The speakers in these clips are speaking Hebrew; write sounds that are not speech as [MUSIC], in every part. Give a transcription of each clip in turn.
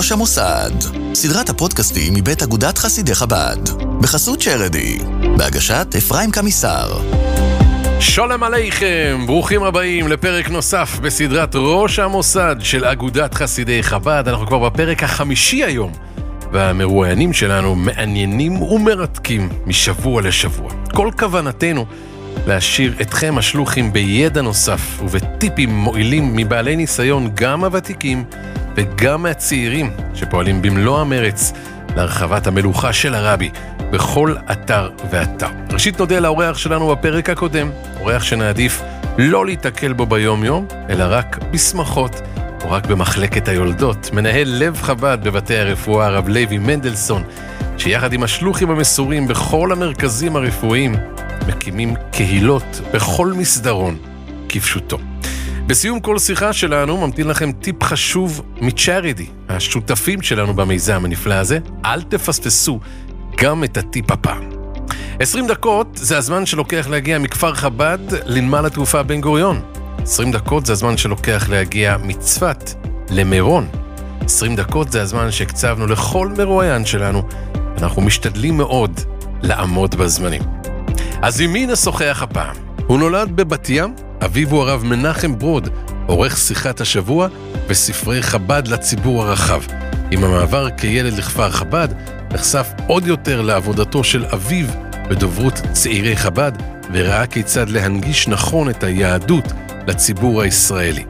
ראש המוסד, סדרת הפודקאסטים מבית אגודת חסידי חב"ד, בחסות שרדי, בהגשת אפרים קמיסר. שלום עליכם, ברוכים הבאים לפרק נוסף בסדרת ראש המוסד של אגודת חסידי חב"ד. אנחנו כבר בפרק החמישי היום, והמרואיינים שלנו מעניינים ומרתקים משבוע לשבוע. כל כוונתנו להשאיר אתכם השלוחים בידע נוסף ובטיפים מועילים מבעלי ניסיון, גם הוותיקים וגם מהצעירים שפועלים במלוא המרץ להרחבת המלוכה של הרבי בכל אתר ואתר. ראשית נודה לאורח שלנו בפרק הקודם, אורח שנעדיף לא להיתקל בו ביום-יום, אלא רק בשמחות, או רק במחלקת היולדות, מנהל לב חב"ד בבתי הרפואה, הרב לוי מנדלסון, שיחד עם השלוחים המסורים בכל המרכזים הרפואיים, מקימים קהילות בכל מסדרון, כפשוטו. בסיום כל שיחה שלנו ממתין לכם טיפ חשוב מצ'ארידי, השותפים שלנו במיזם הנפלא הזה. אל תפספסו גם את הטיפ הפעם. 20 דקות זה הזמן שלוקח להגיע מכפר חב"ד לנמל התעופה בן גוריון. 20 דקות זה הזמן שלוקח להגיע מצפת למירון. 20 דקות זה הזמן שהקצבנו לכל מרואיין שלנו. אנחנו משתדלים מאוד לעמוד בזמנים. אז עם מי נשוחח הפעם? הוא נולד בבת ים, אביו הוא הרב מנחם ברוד, עורך שיחת השבוע וספרי חב"ד לציבור הרחב. עם המעבר כילד לכפר חב"ד, נחשף עוד יותר לעבודתו של אביו בדוברות צעירי חב"ד, וראה כיצד להנגיש נכון את היהדות לציבור הישראלי.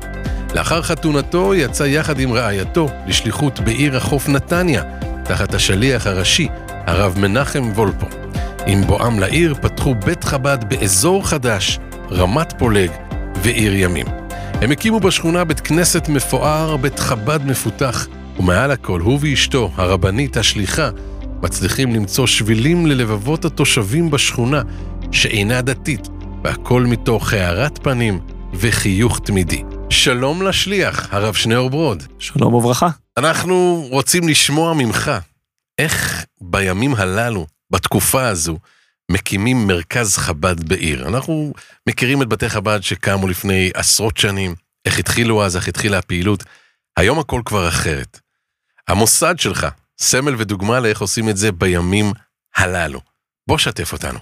לאחר חתונתו יצא יחד עם רעייתו לשליחות בעיר החוף נתניה, תחת השליח הראשי, הרב מנחם וולפו. עם בואם לעיר פתחו בית חב"ד באזור חדש, רמת פולג ועיר ימים. הם הקימו בשכונה בית כנסת מפואר, בית חב"ד מפותח, ומעל הכל הוא ואשתו, הרבנית השליחה, מצליחים למצוא שבילים ללבבות התושבים בשכונה, שאינה דתית, והכל מתוך הארת פנים וחיוך תמידי. שלום לשליח, הרב שניאור ברוד. שלום וברכה. אנחנו רוצים לשמוע ממך, איך בימים הללו, בתקופה הזו, מקימים מרכז חב"ד בעיר. אנחנו מכירים את בתי חב"ד שקמו לפני עשרות שנים, איך התחילו אז, איך התחילה הפעילות. היום הכל כבר אחרת. המוסד שלך, סמל ודוגמה לאיך עושים את זה בימים הללו. בוא שתף אותנו.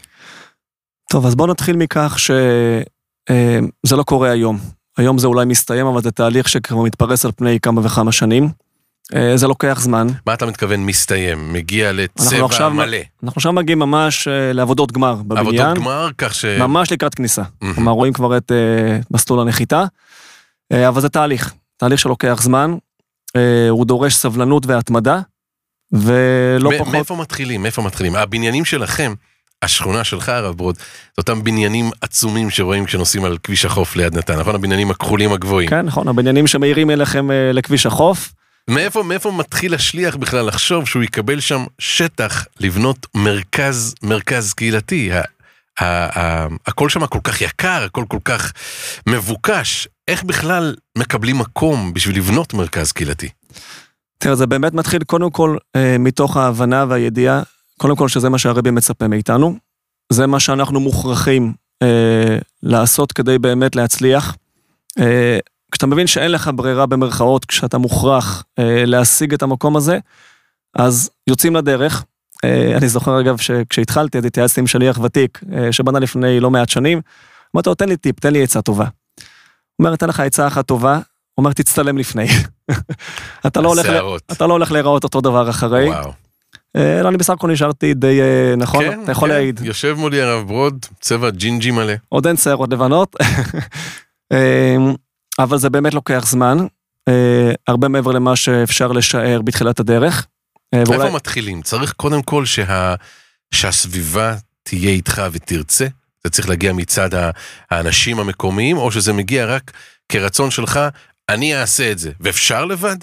טוב, אז בוא נתחיל מכך שזה אה, לא קורה היום. היום זה אולי מסתיים, אבל זה תהליך שכבר מתפרס על פני כמה וכמה שנים. אה, זה לוקח זמן. מה אתה מתכוון מסתיים? מגיע לצבע עכשיו, מלא. אנחנו עכשיו מגיעים ממש אה, לעבודות גמר בבניין. עבודות גמר, כך ש... ממש לקראת כניסה. כלומר, רואים כבר את אה, מסלול הנחיתה. אבל זה תהליך, תהליך שלוקח זמן. הוא דורש סבלנות והתמדה, ולא פחות... מאיפה מתחילים? מאיפה מתחילים? הבניינים שלכם, השכונה שלך, הרב ברוד, זה אותם בניינים עצומים שרואים כשנוסעים על כביש החוף ליד נתן, נכון? הבניינים הכחולים הגבוהים. כן, נכון, הבניינים שמאירים אליכם לכביש החוף. מאיפה, מאיפה מתחיל השליח בכלל לחשוב שהוא יקבל שם שטח לבנות מרכז, מרכז קהילתי? ה- ה- ה- הכל שם כל כך יקר, הכל כל כך מבוקש. איך בכלל מקבלים מקום בשביל לבנות מרכז קהילתי? תראה, זה באמת מתחיל קודם כל אה, מתוך ההבנה והידיעה, קודם כל שזה מה שהרבי מצפה מאיתנו. זה מה שאנחנו מוכרחים אה, לעשות כדי באמת להצליח. אה, כשאתה מבין שאין לך ברירה במרכאות, כשאתה מוכרח אה, להשיג את המקום הזה, אז יוצאים לדרך. אה, אני זוכר אגב שכשהתחלתי אז התייעצתי עם שליח ותיק אה, שבנה לפני לא מעט שנים, אמרתי לו תן לי טיפ, תן לי עצה טובה. הוא אומר, אתן לך עצה אחת טובה, הוא אומר תצטלם לפני. [LAUGHS] אתה לא הולך. אתה לא הולך להיראות אותו דבר אחרי. וואו. אה, לא, אני בסך הכל נשארתי די אה, נכון, אתה יכול כן. להעיד. יושב מולי הרב ברוד, צבע ג'ינג'י מלא. עוד אין שערות לבנות. [LAUGHS] אה, אבל זה באמת לוקח זמן, אה, הרבה מעבר למה שאפשר לשער בתחילת הדרך. אה, ואולי- איפה מתחילים? צריך קודם כל שה... שהסביבה תהיה איתך ותרצה? זה צריך להגיע מצד האנשים המקומיים, או שזה מגיע רק כרצון שלך, אני אעשה את זה, ואפשר לבד?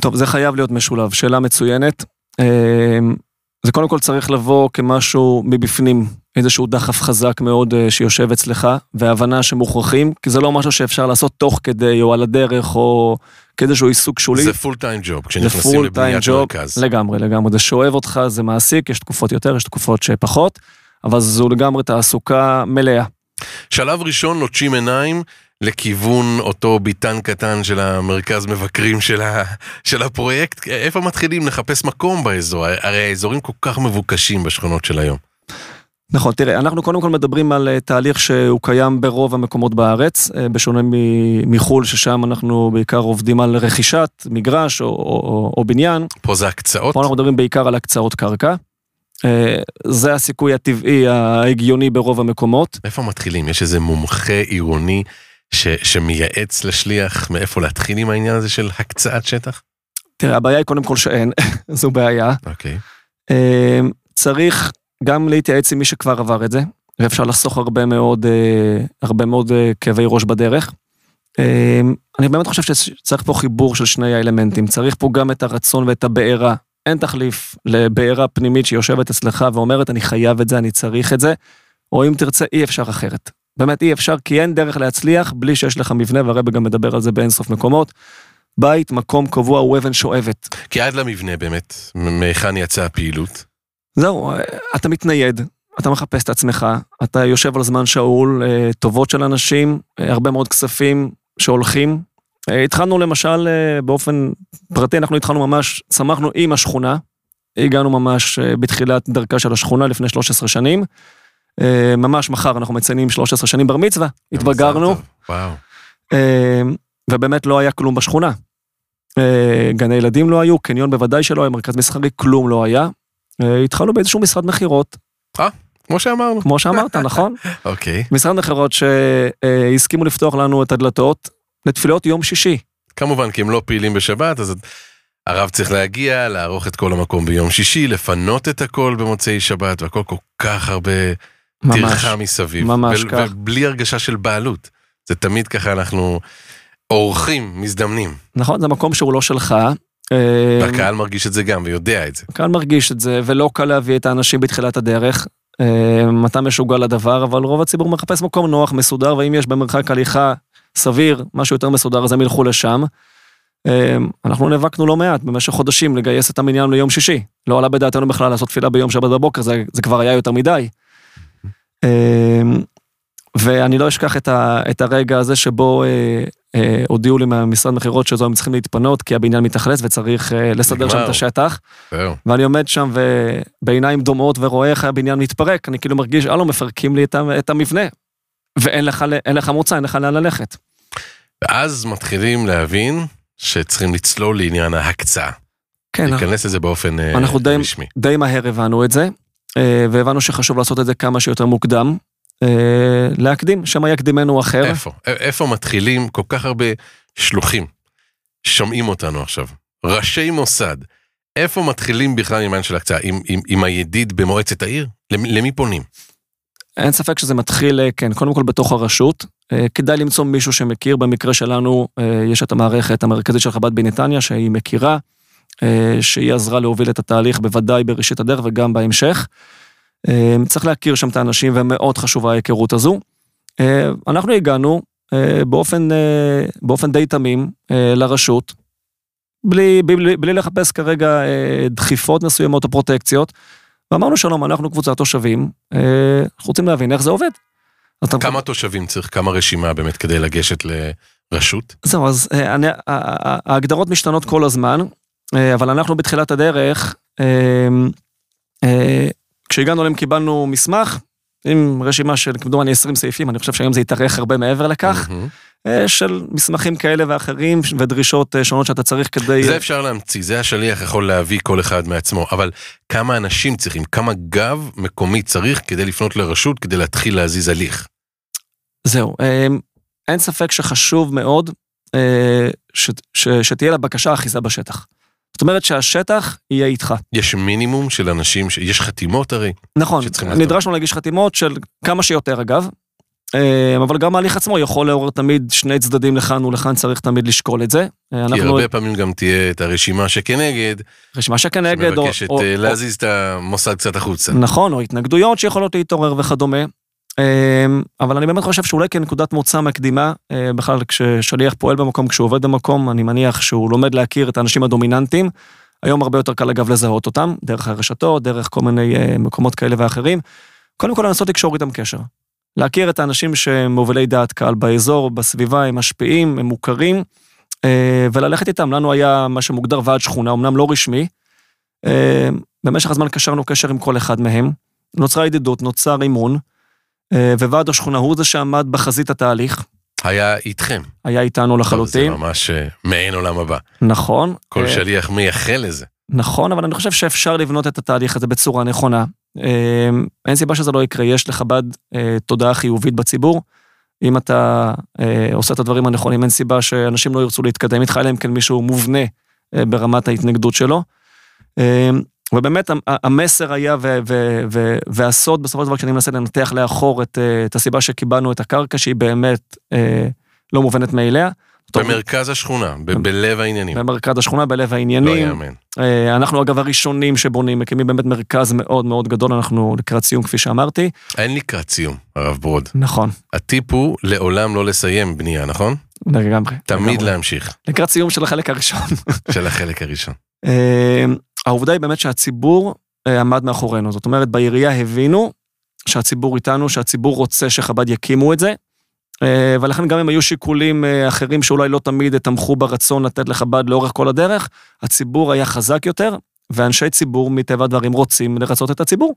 טוב, זה חייב להיות משולב, שאלה מצוינת. זה קודם כל צריך לבוא כמשהו מבפנים, איזשהו דחף חזק מאוד אה, שיושב אצלך, והבנה שמוכרחים, כי זה לא משהו שאפשר לעשות תוך כדי, או על הדרך, או כאיזשהו עיסוק שולי. זה פול טיים ג'וב, כשנכנסים לבניית מרכז. לגמרי, לגמרי, זה שואב אותך, זה מעסיק, יש תקופות יותר, יש תקופות שפחות, אבל זו לגמרי תעסוקה מלאה. שלב ראשון, נוטשים עיניים, לכיוון אותו ביטן קטן של המרכז מבקרים של, ה, של הפרויקט? איפה מתחילים לחפש מקום באזור? הרי האזורים כל כך מבוקשים בשכונות של היום. נכון, תראה, אנחנו קודם כל מדברים על אה, תהליך שהוא קיים ברוב המקומות בארץ, אה, בשונה מחו"ל, ששם אנחנו בעיקר עובדים על רכישת מגרש או, או, או בניין. פה זה הקצאות? פה אנחנו מדברים בעיקר על הקצאות קרקע. אה, זה הסיכוי הטבעי ההגיוני ברוב המקומות. איפה מתחילים? יש איזה מומחה עירוני ש, שמייעץ לשליח מאיפה להתחיל עם העניין הזה של הקצאת שטח? תראה, הבעיה היא קודם כל שאין, [LAUGHS] זו בעיה. אוקיי. צריך גם להתייעץ עם מי שכבר עבר את זה, ואפשר לחסוך הרבה מאוד, אה, הרבה מאוד אה, כאבי ראש בדרך. אה, אני באמת חושב שצריך פה חיבור של שני האלמנטים, צריך פה גם את הרצון ואת הבעירה. אין תחליף לבעירה פנימית שיושבת אצלך ואומרת, אני חייב את זה, אני צריך את זה, או אם תרצה, אי אפשר אחרת. באמת אי אפשר, כי אין דרך להצליח בלי שיש לך מבנה, והרבה גם מדבר על זה באינסוף מקומות. בית, מקום קבוע, הוא אבן שואבת. כי עד למבנה באמת, מהיכן יצאה הפעילות? זהו, אתה מתנייד, אתה מחפש את עצמך, אתה יושב על זמן שאול, אה, טובות של אנשים, אה, הרבה מאוד כספים שהולכים. אה, התחלנו למשל באופן פרטי, אנחנו התחלנו ממש, צמחנו עם השכונה, הגענו ממש בתחילת דרכה של השכונה לפני 13 שנים. ממש מחר אנחנו מציינים 13 שנים בר מצווה, התבגרנו. וואו. ובאמת לא היה כלום בשכונה. גני ילדים לא היו, קניון בוודאי שלא היה, מרכז מסחרי, כלום לא היה. אה, התחלנו באיזשהו משרד מכירות. אה, כמו שאמרנו. כמו שאמרת, [LAUGHS] נכון? אוקיי. משרד מכירות שהסכימו לפתוח לנו את הדלתות לתפילות יום שישי. כמובן, כי הם לא פעילים בשבת, אז הרב צריך להגיע, לערוך את כל המקום ביום שישי, לפנות את הכל במוצאי שבת, והכל כל כך הרבה טרחה מסביב. ממש כך. ובלי הרגשה של בעלות. זה תמיד ככה אנחנו אורחים, מזדמנים. נכון, זה מקום שהוא לא שלך, אה, והקהל מרגיש את זה גם ויודע את זה. הקהל מרגיש את זה, ולא קל להביא את האנשים בתחילת הדרך. אה, אתה משוגע לדבר, אבל רוב הציבור מחפש מקום נוח, מסודר, ואם יש במרחק הליכה סביר, משהו יותר מסודר, אז הם ילכו לשם. אה, אנחנו נאבקנו לא מעט במשך חודשים לגייס את המניין ליום שישי. לא עלה בדעתנו בכלל לעשות תפילה ביום שבת בבוקר, זה, זה כבר היה יותר מדי. ואני לא אשכח את, ה, את הרגע הזה שבו אה, אה, הודיעו לי מהמשרד מכירות שזו הם צריכים להתפנות כי הבניין מתאכלס וצריך אה, לסדר שם את השטח. ואני עומד שם ובעיניים דומעות ורואה איך הבניין מתפרק, אני כאילו מרגיש, הלו, מפרקים לי את, את המבנה. ואין לך, לך מוצא, אין לך לאן ללכת. ואז מתחילים להבין שצריכים לצלול לעניין ההקצאה. כן. להיכנס לזה באופן אה, אנחנו די, רשמי. די מהר הבנו את זה, והבנו שחשוב לעשות את זה כמה שיותר מוקדם. אה, להקדים, שמא יקדימנו אחר. איפה? איפה מתחילים כל כך הרבה שלוחים שומעים אותנו עכשיו? ראשי מוסד. איפה מתחילים בכלל עם העניין של הקצאה? עם, עם, עם הידיד במועצת העיר? למי פונים? אין ספק שזה מתחיל, אה, כן, קודם כל בתוך הרשות. אה, כדאי למצוא מישהו שמכיר, במקרה שלנו יש את המערכת המרכזית של חב"ד בנתניה, שהיא מכירה, שהיא עזרה להוביל את התהליך בוודאי בראשית הדרך וגם בהמשך. אמ, צריך להכיר שם את האנשים ומאוד חשובה ההיכרות הזו. אמ, אנחנו הגענו אה, באופן, אה, באופן די תמים אה, לרשות, בלי, בלי, בלי לחפש כרגע דחיפות מסוימות או פרוטקציות, ואמרנו שלום, אנחנו קבוצת תושבים, אנחנו רוצים להבין איך זה עובד. כמה תושבים צריך, כמה רשימה באמת כדי לגשת לרשות? זהו, אז אני, ההגדרות משתנות כל הזמן, אבל אנחנו בתחילת הדרך, כשהגענו אליהם קיבלנו מסמך עם רשימה של כמדומני 20 סעיפים, אני חושב שהיום זה יתארך הרבה מעבר לכך, mm-hmm. של מסמכים כאלה ואחרים ודרישות אה, שונות שאתה צריך כדי... זה אפשר להמציא, זה השליח יכול להביא כל אחד מעצמו, אבל כמה אנשים צריכים, כמה גב מקומי צריך כדי לפנות לרשות, כדי להתחיל להזיז הליך? זהו, אה, אין ספק שחשוב מאוד ש, ש, שתהיה לבקשה אחיזה בשטח. זאת אומרת שהשטח יהיה איתך. יש מינימום של אנשים, יש חתימות הרי. נכון, נדרשנו להגיש חתימות של כמה שיותר אגב, אה, אבל גם ההליך עצמו יכול לעורר תמיד שני צדדים לכאן ולכאן, צריך תמיד לשקול את זה. אה, כי אנחנו... הרבה פעמים גם תהיה את הרשימה שכנגד. רשימה שכנגד. שמבקשת או, אה, להזיז או... את המוסד קצת החוצה. נכון, או התנגדויות שיכולות להתעורר וכדומה. אמ, אבל אני באמת חושב שאולי כנקודת מוצא מקדימה, אה, בכלל כששליח פועל במקום, כשהוא עובד במקום, אני מניח שהוא לומד להכיר את האנשים הדומיננטיים. היום הרבה יותר קל אגב לזהות אותם, דרך הרשתות, דרך כל מיני אה, מקומות כאלה ואחרים. קודם כל לנסות לקשור איתם קשר. להכיר את האנשים שהם מובילי דעת קהל באזור, בסביבה, הם משפיעים, הם מוכרים, אה, וללכת איתם. לנו היה מה שמוגדר ועד שכונה, אמנם לא רשמי. במשך הזמן קשרנו קשר עם כל אחד מהם, נוצרה ידידות, נוצר אימון, וועד השכונה הוא זה שעמד בחזית התהליך. היה איתכם. היה איתנו לחלוטין. זה ממש אה, מעין עולם הבא. נכון. כל אה, שליח מייחל לזה. נכון, אבל אני חושב שאפשר לבנות את התהליך הזה בצורה נכונה. אה, אין סיבה שזה לא יקרה, יש לכבד אה, תודעה חיובית בציבור. אם אתה אה, עושה את הדברים הנכונים, אין סיבה שאנשים לא ירצו להתקדם איתך, אלא אם כן מישהו מובנה אה, ברמת ההתנגדות שלו. אה, ובאמת המ- המסר היה, ו- ו- ו- והסוד בסופו של דבר, כשאני מנסה לנתח לאחור את, אה, את הסיבה שקיבלנו את הקרקע, שהיא באמת אה, לא מובנת מאליה. במרכז השכונה, ב- בלב העניינים. במרכז השכונה, בלב לא העניינים. יאמן. אה, אנחנו אגב הראשונים שבונים, מקימים באמת מרכז מאוד מאוד גדול, אנחנו לקראת סיום כפי שאמרתי. אין לקראת סיום, הרב ברוד. נכון, הטיפ הוא לעולם לא לסיים בנייה, נכון? לגמרי. תמיד לגמרי. להמשיך, לקראת סיום של החלק הראשון. של החלק הראשון. העובדה היא באמת שהציבור אה, עמד מאחורינו, זאת אומרת בעירייה הבינו שהציבור איתנו, שהציבור רוצה שחב"ד יקימו את זה, אה, ולכן גם אם היו שיקולים אה, אחרים שאולי לא תמיד תמכו ברצון לתת לחב"ד לאורך כל הדרך, הציבור היה חזק יותר, ואנשי ציבור מטבע הדברים רוצים לרצות את הציבור.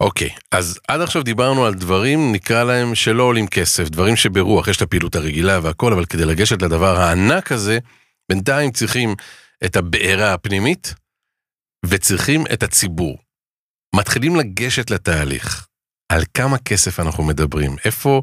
אוקיי, אז עד עכשיו דיברנו על דברים, נקרא להם שלא עולים כסף, דברים שברוח, יש את הפעילות הרגילה והכל, אבל כדי לגשת לדבר הענק הזה, בינתיים צריכים את הבעירה הפנימית, וצריכים את הציבור. מתחילים לגשת לתהליך. על כמה כסף אנחנו מדברים? איפה,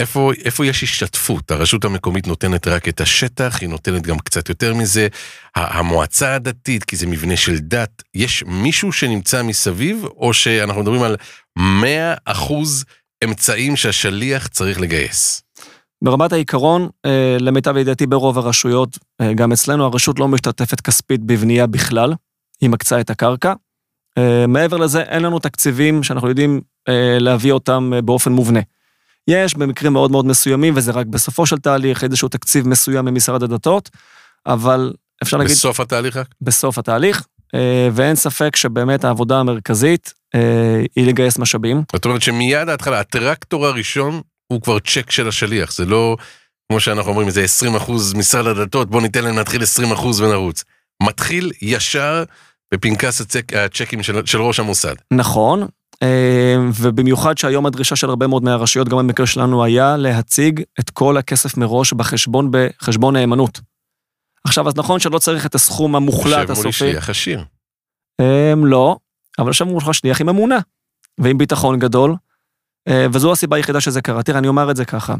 איפה, איפה יש השתתפות? הרשות המקומית נותנת רק את השטח, היא נותנת גם קצת יותר מזה. המועצה הדתית, כי זה מבנה של דת, יש מישהו שנמצא מסביב, או שאנחנו מדברים על 100 אחוז אמצעים שהשליח צריך לגייס? ברמת העיקרון, אה, למיטב ידיעתי ברוב הרשויות, אה, גם אצלנו, הרשות לא משתתפת כספית בבנייה בכלל, היא מקצה את הקרקע. אה, מעבר לזה, אין לנו תקציבים שאנחנו יודעים אה, להביא אותם אה, באופן מובנה. יש במקרים מאוד מאוד מסוימים, וזה רק בסופו של תהליך, איזשהו תקציב מסוים ממשרד הדתות, אבל אפשר להגיד בסוף התהליך רק? בסוף התהליך, ואין ספק שבאמת העבודה המרכזית היא לגייס משאבים. זאת אומרת שמיד ההתחלה, הטרקטור הראשון הוא כבר צ'ק של השליח, זה לא כמו שאנחנו אומרים, זה 20 אחוז משרד הדתות, בוא ניתן להם להתחיל 20 אחוז ונרוץ. מתחיל ישר בפנקס הצ'ק, הצ'קים של, של ראש המוסד. נכון, אה, ובמיוחד שהיום הדרישה של הרבה מאוד מהרשויות, גם במקרה שלנו, היה להציג את כל הכסף מראש בחשבון, בחשבון נאמנות. עכשיו, אז נכון שלא צריך את הסכום המוחלט יושב מולי הסופי. שליח עשיר. הם לא, אבל עכשיו מולך שליח עם אמונה, ועם ביטחון גדול, אה, וזו הסיבה היחידה שזה קרה. תראה, אני אומר את זה ככה.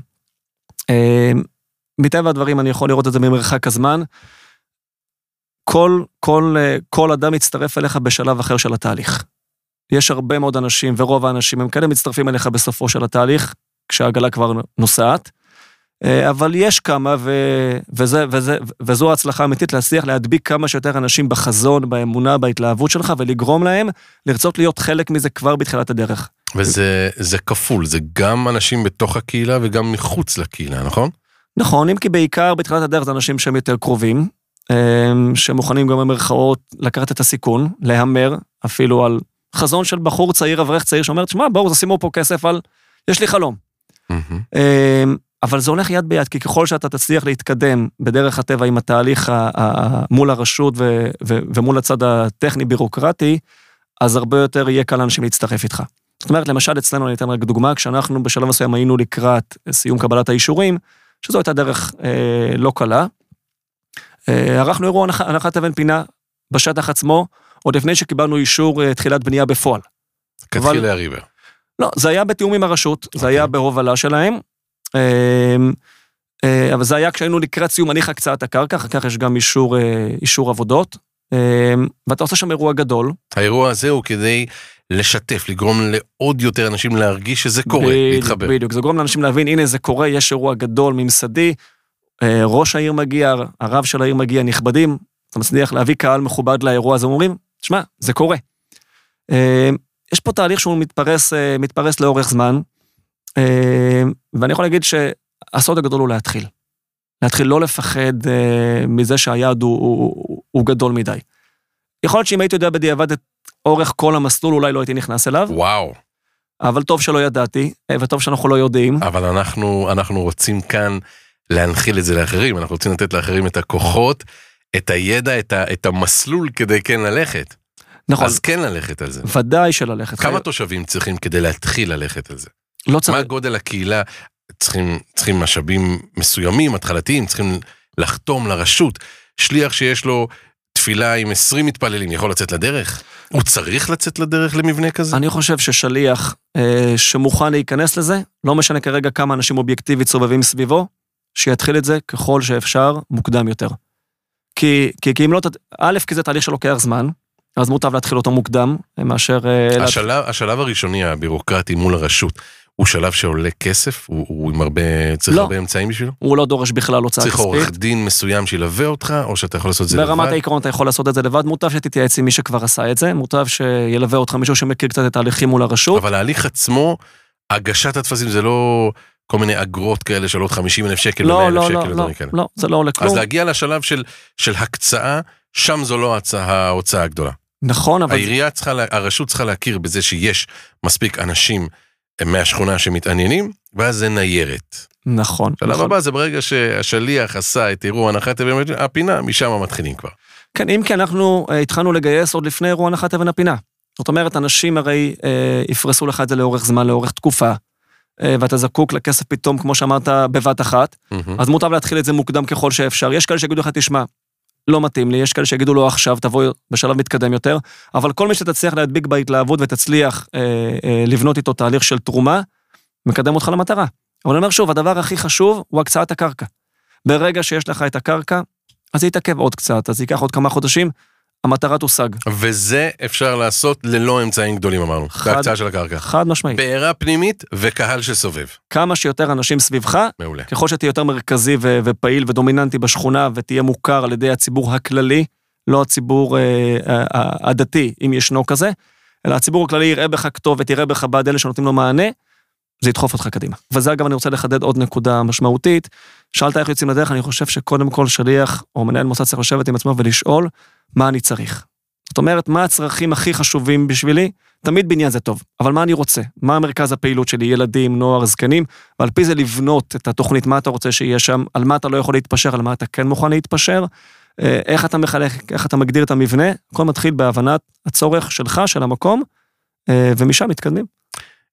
אה, מטבע הדברים אני יכול לראות את זה ממרחק הזמן. כל, כל, אה, כל אדם מצטרף אליך בשלב אחר של התהליך. יש הרבה מאוד אנשים, ורוב האנשים הם כאלה מצטרפים אליך בסופו של התהליך, כשהעגלה כבר נוסעת. אה, אבל יש כמה, ו... וזה, וזה, וזו ההצלחה האמיתית, להצליח להדביק כמה שיותר אנשים בחזון, באמונה, בהתלהבות שלך, ולגרום להם לרצות להיות חלק מזה כבר בתחילת הדרך. וזה זה כפול, זה גם אנשים בתוך הקהילה וגם מחוץ לקהילה, נכון? נכון, אם כי בעיקר בתחילת הדרך זה אנשים שהם יותר קרובים, שמוכנים גם במרכאות לקחת את הסיכון, להמר אפילו על חזון של בחור צעיר, אברך צעיר, שאומר, תשמע, בואו, תשימו פה כסף על... יש לי חלום. אמ, אבל זה הולך יד ביד, כי ככל שאתה תצליח להתקדם בדרך הטבע עם התהליך ה- ה- מול הרשות ו- ו- ומול הצד הטכני-בירוקרטי, אז הרבה יותר יהיה קל לאנשים להצטרף איתך. זאת אומרת, למשל אצלנו, אני אתן רק דוגמה, כשאנחנו בשלב מסוים היינו לקראת סיום קבלת האישורים, שזו הייתה דרך אה, לא קלה, ערכנו אירוע הנח- הנחת אבן פינה בשטח עצמו, עוד לפני שקיבלנו אישור אה, תחילת בנייה בפועל. כתחילה הריבר. לא, זה היה בתיאום עם הרשות, זה אוקיי. היה בהובלה שלהם. אמ, אה, אבל זה היה כשהיינו לקראת סיום הליך הקצאת הקרקע, אחר כך יש גם אישור, אה, אישור עבודות. אמ, ואתה עושה שם אירוע גדול. האירוע הזה הוא כדי לשתף, לגרום לעוד יותר אנשים להרגיש שזה קורה, בדיוק, להתחבר. בדיוק, זה גורם לאנשים להבין, הנה זה קורה, יש אירוע גדול, ממסדי, אה, ראש העיר מגיע, הרב של העיר מגיע, נכבדים, אתה מצליח להביא קהל מכובד לאירוע הזה, אומרים, שמע, זה קורה. אמ, יש פה תהליך שהוא מתפרס, אה, מתפרס לאורך זמן, ואני יכול להגיד שהסוד הגדול הוא להתחיל. להתחיל לא לפחד אה, מזה שהיעד הוא, הוא, הוא גדול מדי. יכול להיות שאם הייתי יודע בדיעבד את אורך כל המסלול, אולי לא הייתי נכנס אליו, וואו, אבל טוב שלא ידעתי, אה, וטוב שאנחנו לא יודעים. אבל אנחנו, אנחנו רוצים כאן להנחיל את זה לאחרים, אנחנו רוצים לתת לאחרים את הכוחות, את הידע, את, ה, את המסלול כדי כן ללכת. נכון, אז כן ללכת על זה. ודאי שללכת. כמה תושבים צריכים כדי להתחיל ללכת על זה? לא צריך, מה גודל הקהילה? צריכים, צריכים משאבים מסוימים, התחלתיים, צריכים לחתום לרשות. שליח שיש לו תפילה עם 20 מתפללים יכול לצאת לדרך? הוא צריך לצאת לדרך למבנה כזה? אני חושב ששליח אה, שמוכן להיכנס לזה, לא משנה כרגע כמה אנשים אובייקטיבית סובבים סביבו, שיתחיל את זה ככל שאפשר מוקדם יותר. כי, כי, כי אם לא, א', כי זה תהליך שלוקח זמן, אז מוטב להתחיל אותו מוקדם, מאשר... אה, השלב, השלב הראשוני הבירוקרטי מול הרשות, הוא שלב שעולה כסף? הוא, הוא עם הרבה, צריך לא. הרבה אמצעים בשבילו? הוא לא דורש בכלל הוצאה צריך עורך כספית. דין מסוים שילווה אותך, או שאתה יכול לעשות את זה ברמת לבד? העיקרון אתה יכול לעשות את זה לבד, מוטב שתתייעץ עם מי שכבר עשה את זה, מוטב שילווה אותך מישהו שמכיר קצת את ההליכים מול הרשות. אבל ההליך עצמו, הגשת הטפסים זה לא כל מיני אגרות כאלה של עוד 50 אלף שקל ו-100 לא, אלף לא, שקל לא, לא, כאלה. לא, זה לא עולה אז כלום. להגיע לשלב של, של הקצאה, שם זו לא ההצעה, ההוצאה הגדולה. נכון, אבל העירייה צריכה, הרשות צריכה להכיר בזה שיש מספיק אנשים מהשכונה שמתעניינים, ואז זה ניירת. נכון. השלב נכון. הבא זה ברגע שהשליח עשה את אירוע הנחת אבן הפינה, משם מתחילים כבר. כן, אם כי אנחנו אה, התחלנו לגייס עוד לפני אירוע הנחת אבן הפינה. זאת אומרת, אנשים הרי אה, יפרסו לך את זה לאורך זמן, לאורך תקופה, אה, ואתה זקוק לכסף פתאום, כמו שאמרת, בבת אחת, אז מוטב להתחיל את זה מוקדם ככל שאפשר. יש כאלה שיגידו לך, תשמע, לא מתאים לי, יש כאלה שיגידו לו עכשיו, תבוא בשלב מתקדם יותר, אבל כל מי שתצליח להדביק בהתלהבות ותצליח אה, אה, לבנות איתו תהליך של תרומה, מקדם אותך למטרה. אבל אני אומר שוב, הדבר הכי חשוב הוא הקצאת הקרקע. ברגע שיש לך את הקרקע, אז זה יתעכב עוד קצת, אז זה ייקח עוד כמה חודשים, המטרה תושג. וזה אפשר לעשות ללא אמצעים גדולים אמרנו, בהקצאה של הקרקע. חד משמעית. בעירה פנימית וקהל שסובב. כמה שיותר אנשים סביבך, מעולה. ככל שתהיה יותר מרכזי ו- ופעיל ודומיננטי בשכונה ותהיה מוכר על ידי הציבור הכללי, לא הציבור אה, אה, הדתי, אם ישנו כזה, אלא הציבור הכללי יראה בך כתובת, יראה בך בעד אלה שנותנים לו מענה, זה ידחוף אותך קדימה. וזה אגב, אני רוצה לחדד עוד נקודה משמעותית. שאלת איך יוצאים לדרך, אני חושב שקודם כל שליח או מנהל מוסד צריך לשבת עם עצמו ולשאול מה אני צריך. זאת אומרת, מה הצרכים הכי חשובים בשבילי? תמיד בניין זה טוב, אבל מה אני רוצה? מה המרכז הפעילות שלי? ילדים, נוער, זקנים? ועל פי זה לבנות את התוכנית, מה אתה רוצה שיהיה שם, על מה אתה לא יכול להתפשר, על מה אתה כן מוכן להתפשר, אה, איך אתה מחלק, איך אתה מגדיר את המבנה, הכל מתחיל בהבנת הצורך שלך, של המקום, אה, ומשם מתקדמים.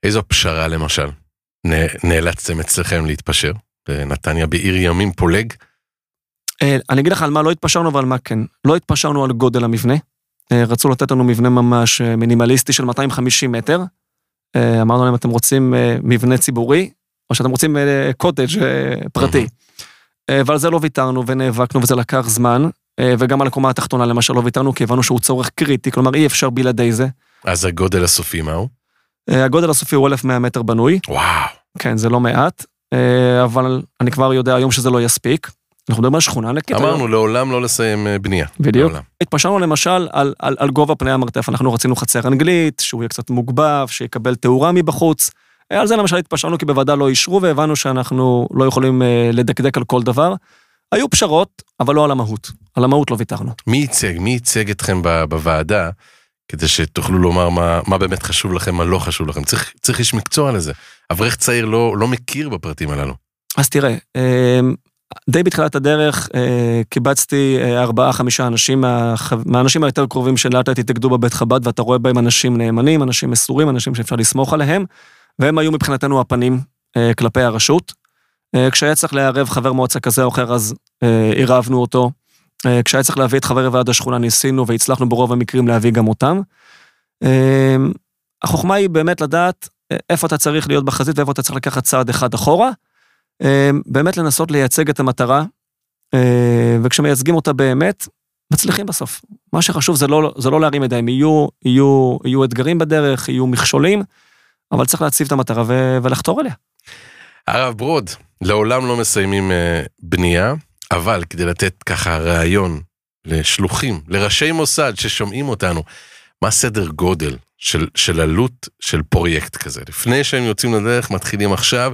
איזו פשרה למשל נאלצתם אצלכם להתפשר? בנתניה בעיר ימים פולג? אה, אני אגיד לך על מה לא התפשרנו ועל מה כן. לא התפשרנו על גודל המבנה. אה, רצו לתת לנו מבנה ממש אה, מינימליסטי של 250 מטר. אמרנו להם, אתם רוצים מבנה ציבורי, או שאתם רוצים קוטג' פרטי. ועל זה לא ויתרנו ונאבקנו וזה לקח זמן. וגם על הקומה התחתונה למשל לא ויתרנו, כי הבנו שהוא צורך קריטי, כלומר אי אפשר בלעדי זה. אז הגודל הסופי מהו? הגודל הסופי הוא 1,100 מטר בנוי, וואו. כן, זה לא מעט, אבל אני כבר יודע היום שזה לא יספיק. אנחנו מדברים על שכונה ענקית. היום. אמרנו לעולם לא לסיים אה, בנייה. בדיוק. לעולם. התפשרנו למשל על, על, על גובה פני המרתף, אנחנו רצינו חצר אנגלית, שהוא יהיה קצת מוגבב, שיקבל תאורה מבחוץ. אה, על זה למשל התפשרנו כי בוועדה לא אישרו והבנו שאנחנו לא יכולים אה, לדקדק על כל דבר. היו פשרות, אבל לא על המהות. על המהות לא ויתרנו. מי ייצג? מי ייצג אתכם בוועדה, כדי שתוכלו לומר מה, מה באמת חשוב לכם, מה לא חשוב לכם? צריך, צריך איש מקצוע לזה. אברך צעיר לא, לא מכיר בפרטים הללו. אז תראה, אה, די בתחילת הדרך אה, קיבצתי אה, ארבעה, חמישה אנשים מהח- מהאנשים היותר קרובים שלאט לאט התאגדו בבית חב"ד, ואתה רואה בהם אנשים נאמנים, אנשים מסורים, אנשים שאפשר לסמוך עליהם, והם היו מבחינתנו הפנים אה, כלפי הרשות. אה, כשהיה צריך לערב חבר מועצה כזה או אחר, אז אה, עירבנו אותו. אה, כשהיה צריך להביא את חברי ועד השכונה, ניסינו והצלחנו ברוב המקרים להביא גם אותם. אה, החוכמה היא באמת לדעת אה, איפה אתה צריך להיות בחזית ואיפה אתה צריך לקחת צעד אחד אחורה. אה, באמת לנסות לייצג את המטרה, אה, וכשמייצגים אותה באמת, מצליחים בסוף. מה שחשוב זה לא, זה לא להרים ידיים, יהיו, יהיו, יהיו אתגרים בדרך, יהיו מכשולים, אבל צריך להציב את המטרה ו- ולחתור אליה. הרב ברוד, לעולם לא מסיימים אה, בנייה, אבל כדי לתת ככה רעיון לשלוחים, לראשי מוסד ששומעים אותנו, מה סדר גודל של, של עלות של פרויקט כזה? לפני שהם יוצאים לדרך, מתחילים עכשיו,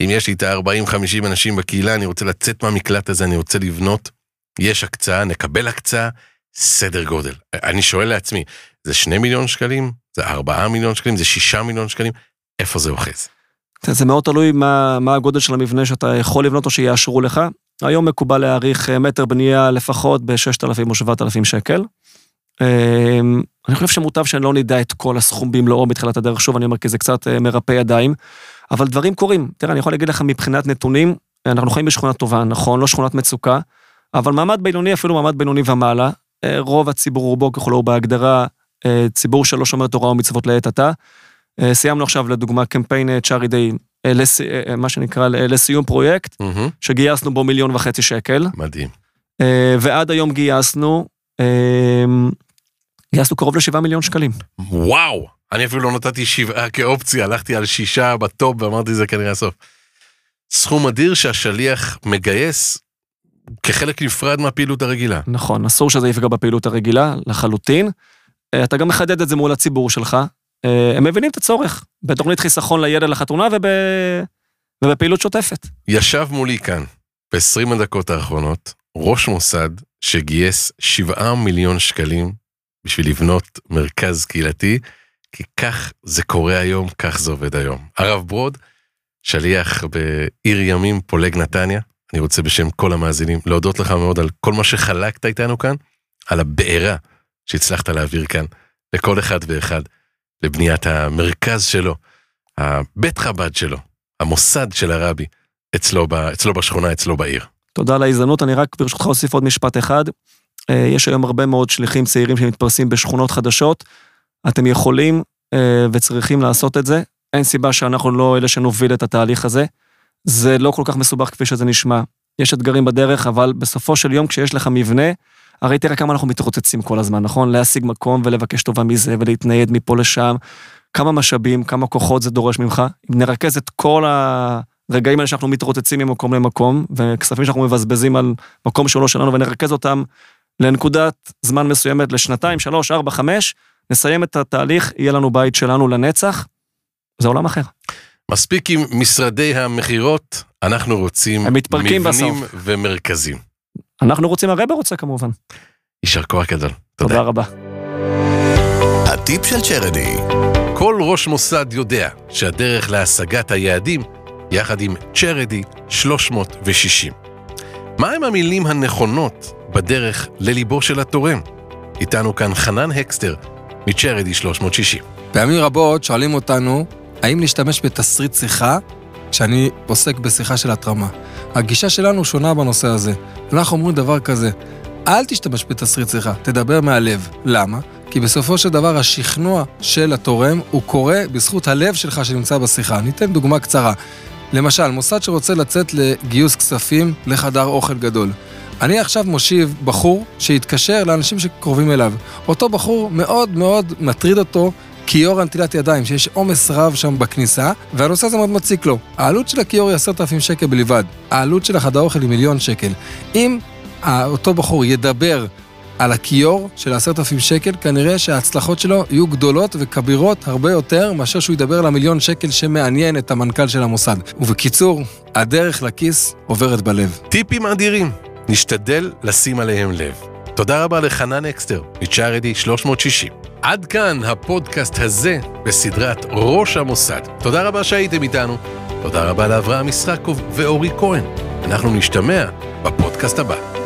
אם יש לי את ה-40-50 אנשים בקהילה, אני רוצה לצאת מהמקלט הזה, אני רוצה לבנות, יש הקצאה, נקבל הקצאה, סדר גודל. אני שואל לעצמי, זה 2 מיליון שקלים? זה 4 מיליון שקלים? זה 6 מיליון שקלים? איפה זה אוחז? זה מאוד תלוי מה, מה הגודל של המבנה שאתה יכול לבנות או שיאשרו לך. היום מקובל להעריך אה, מטר בנייה לפחות ב-6,000 או 7,000 שקל. אני חושב שמוטב שאני לא נדע את כל הסכום במלואו בתחילת הדרך, שוב אני אומר כי זה קצת אה, מרפא ידיים, אבל דברים קורים. תראה, אני יכול להגיד לך מבחינת נתונים, אנחנו חיים בשכונה טובה, נכון, לא שכונת מצוקה, אבל מעמד בינוני, אפילו מעמד בינוני ומעלה, אה, רוב הציבור רובו ככולו הוא בהגדרה ציבור שלא שומר תורה ומצוות לעת עתה. סיימנו עכשיו לדוגמה קמפיין צ'ארי דיי לס... מה שנקרא לסיום פרויקט, mm-hmm. שגייסנו בו מיליון וחצי שקל. מדהים. ועד היום גייסנו, גייסנו קרוב לשבעה מיליון שקלים. וואו, אני אפילו לא נתתי שבעה כאופציה, הלכתי על שישה בטופ ואמרתי זה כנראה הסוף. סכום אדיר שהשליח מגייס כחלק נפרד מהפעילות הרגילה. נכון, אסור שזה יפגע בפעילות הרגילה, לחלוטין. אתה גם מחדד את זה מול הציבור שלך, אה, הם מבינים את הצורך בתוכנית חיסכון לילד לחתונה וב... ובפעילות שוטפת. ישב מולי כאן, ב-20 הדקות האחרונות, ראש מוסד שגייס 7 מיליון שקלים בשביל לבנות מרכז קהילתי, כי כך זה קורה היום, כך זה עובד היום. הרב ברוד, שליח בעיר ימים פולג נתניה, אני רוצה בשם כל המאזינים להודות לך מאוד על כל מה שחלקת איתנו כאן, על הבעירה שהצלחת להעביר כאן לכל אחד ואחד. לבניית המרכז שלו, הבית חב"ד שלו, המוסד של הרבי, אצלו, ב, אצלו בשכונה, אצלו בעיר. תודה על ההזדמנות, אני רק ברשותך אוסיף עוד משפט אחד. אה, יש היום הרבה מאוד שליחים צעירים שמתפרסים בשכונות חדשות. אתם יכולים אה, וצריכים לעשות את זה. אין סיבה שאנחנו לא אלה שנוביל את התהליך הזה. זה לא כל כך מסובך כפי שזה נשמע. יש אתגרים בדרך, אבל בסופו של יום כשיש לך מבנה, הרי תראה כמה אנחנו מתרוצצים כל הזמן, נכון? להשיג מקום ולבקש טובה מזה ולהתנייד מפה לשם. כמה משאבים, כמה כוחות זה דורש ממך. אם נרכז את כל הרגעים האלה שאנחנו מתרוצצים ממקום למקום, וכספים שאנחנו מבזבזים על מקום שהוא לא שלנו, ונרכז אותם לנקודת זמן מסוימת, לשנתיים, שלוש, ארבע, חמש, נסיים את התהליך, יהיה לנו בית שלנו לנצח. זה עולם אחר. מספיק עם משרדי המכירות, אנחנו רוצים מבנים בסוף. ומרכזים. אנחנו רוצים, הרבה רוצה כמובן. יישר כוח גדול. תודה. תודה רבה. הטיפ של צ'רדי. כל ראש מוסד יודע שהדרך להשגת היעדים, יחד עם צ'רדי 360. מהם המילים הנכונות בדרך לליבו של התורם? איתנו כאן חנן הקסטר, מצ'רדי 360. פעמים רבות שואלים אותנו, האם להשתמש בתסריט שיחה כשאני עוסק בשיחה של התרמה. הגישה שלנו שונה בנושא הזה. אנחנו אומרים דבר כזה, אל תשתמש בתסריט שיחה, תדבר מהלב. למה? כי בסופו של דבר השכנוע של התורם הוא קורה בזכות הלב שלך שנמצא בשיחה. ניתן דוגמה קצרה. למשל, מוסד שרוצה לצאת לגיוס כספים לחדר אוכל גדול. אני עכשיו מושיב בחור שהתקשר לאנשים שקרובים אליו. אותו בחור מאוד מאוד מטריד אותו כיור הנטילת ידיים, שיש עומס רב שם בכניסה, והנושא הזה מאוד מציק לו. העלות של הכיור היא עשרת אלפים שקל בלבד. העלות של החדר אוכל היא מיליון שקל. אם אותו בחור ידבר על הכיור של עשרת אלפים שקל, כנראה שההצלחות שלו יהיו גדולות וכבירות הרבה יותר מאשר שהוא ידבר על המיליון שקל שמעניין את המנכ"ל של המוסד. ובקיצור, הדרך לכיס עוברת בלב. טיפים אדירים, נשתדל לשים עליהם לב. תודה רבה לחנן אקסטר, מ Charidy 360. עד כאן הפודקאסט הזה בסדרת ראש המוסד. תודה רבה שהייתם איתנו. תודה רבה לאברהם ישחקוב ואורי כהן. אנחנו נשתמע בפודקאסט הבא.